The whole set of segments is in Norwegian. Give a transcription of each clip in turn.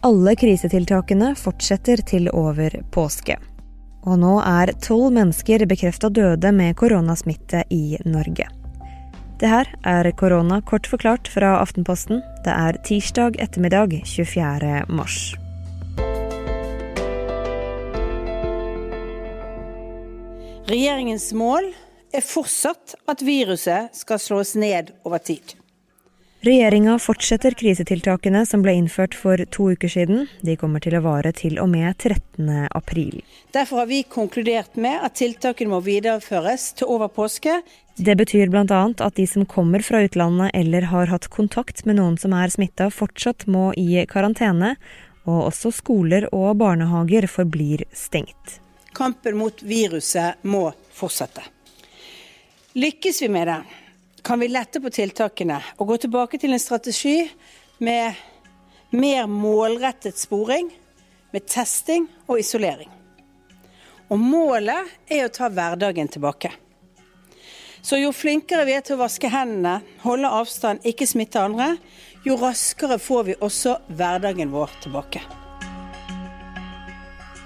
Alle krisetiltakene fortsetter til over påske. Og nå er tolv mennesker bekrefta døde med koronasmitte i Norge. Det her er korona kort forklart fra Aftenposten. Det er tirsdag ettermiddag 24. mars. Regjeringens mål er fortsatt at viruset skal slås ned over tid. Regjeringa fortsetter krisetiltakene som ble innført for to uker siden. De kommer til å vare til og med 13. april. Derfor har vi konkludert med at tiltakene må videreføres til over påske. Det betyr bl.a. at de som kommer fra utlandet eller har hatt kontakt med noen som er smitta, fortsatt må i karantene. Og også skoler og barnehager forblir stengt. Kampen mot viruset må fortsette. Lykkes vi med det, kan vi lette på tiltakene og gå tilbake til en strategi med mer målrettet sporing, med testing og isolering. Og målet er å ta hverdagen tilbake. Så jo flinkere vi er til å vaske hendene, holde avstand, ikke smitte andre, jo raskere får vi også hverdagen vår tilbake.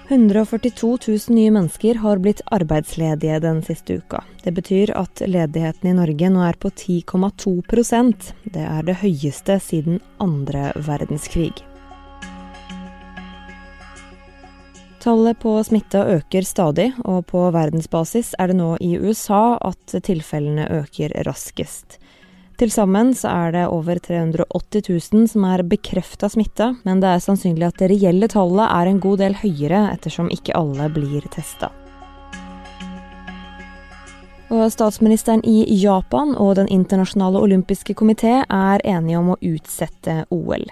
142 000 nye mennesker har blitt arbeidsledige den siste uka. Det betyr at ledigheten i Norge nå er på 10,2% Det er det høyeste siden andre verdenskrig. Tallet på smitta øker stadig, og på verdensbasis er det nå i USA at tilfellene øker raskest. Til sammen så er det over 380 000 som er bekrefta smitta, men det er sannsynlig at det reelle tallet er en god del høyere, ettersom ikke alle blir testa. Og statsministeren i Japan og Den internasjonale olympiske komité er enige om å utsette OL.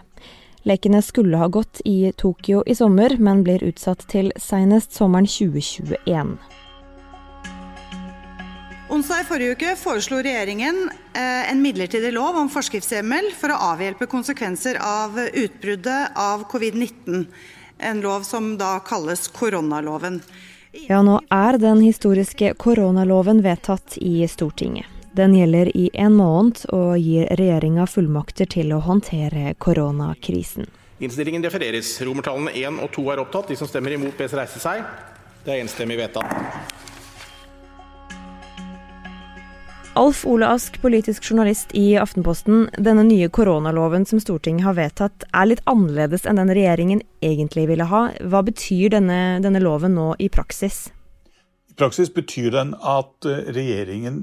Lekene skulle ha gått i Tokyo i sommer, men blir utsatt til senest sommeren 2021. Onsdag i forrige uke foreslo regjeringen eh, en midlertidig lov om forskriftshjemmel for å avhjelpe konsekvenser av utbruddet av covid-19. En lov som da kalles koronaloven. Ja, nå er den historiske koronaloven vedtatt i Stortinget. Den gjelder i en måned og gir regjeringa fullmakter til å håndtere koronakrisen. Innstillingen refereres. Romertallene 1 og 2 er opptatt. De som stemmer imot, bes reise seg. Det er enstemmig vedtatt. Alf Ole Ask, politisk journalist i Aftenposten. Denne nye koronaloven som Stortinget har vedtatt, er litt annerledes enn den regjeringen egentlig ville ha. Hva betyr denne, denne loven nå i praksis? I praksis betyr den at eh, regjeringen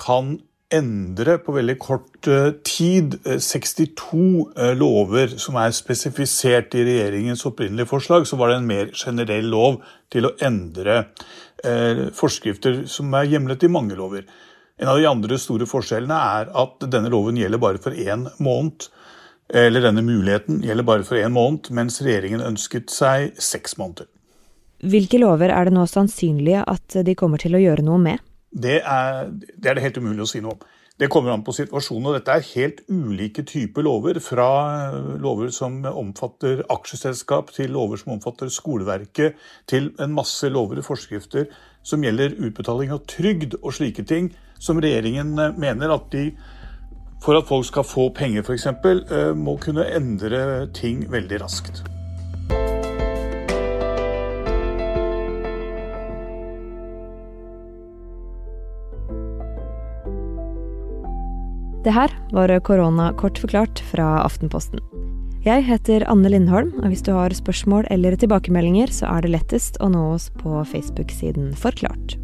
kan endre på veldig kort eh, tid 62 eh, lover som er spesifisert i regjeringens opprinnelige forslag. Så var det en mer generell lov til å endre forskrifter som er hjemlet i mange lover. En av de andre store forskjellene er at denne loven gjelder bare for én måned. Eller denne muligheten gjelder bare for én måned, mens regjeringen ønsket seg seks måneder. Hvilke lover er det nå sannsynlig at de kommer til å gjøre noe med? Det er det, er det helt umulig å si noe om. Det kommer an på situasjonen. og Dette er helt ulike typer lover. Fra lover som omfatter aksjeselskap, til lover som omfatter skoleverket, til en masse lover og forskrifter som gjelder utbetaling av trygd og slike ting som regjeringen eh, mener at de for at folk skal få penger f.eks., eh, må kunne endre ting veldig raskt. Det her var korona kort forklart fra Aftenposten. Jeg heter Anne Lindholm, og hvis du har spørsmål eller tilbakemeldinger, så er det lettest å nå oss på Facebook-siden Forklart.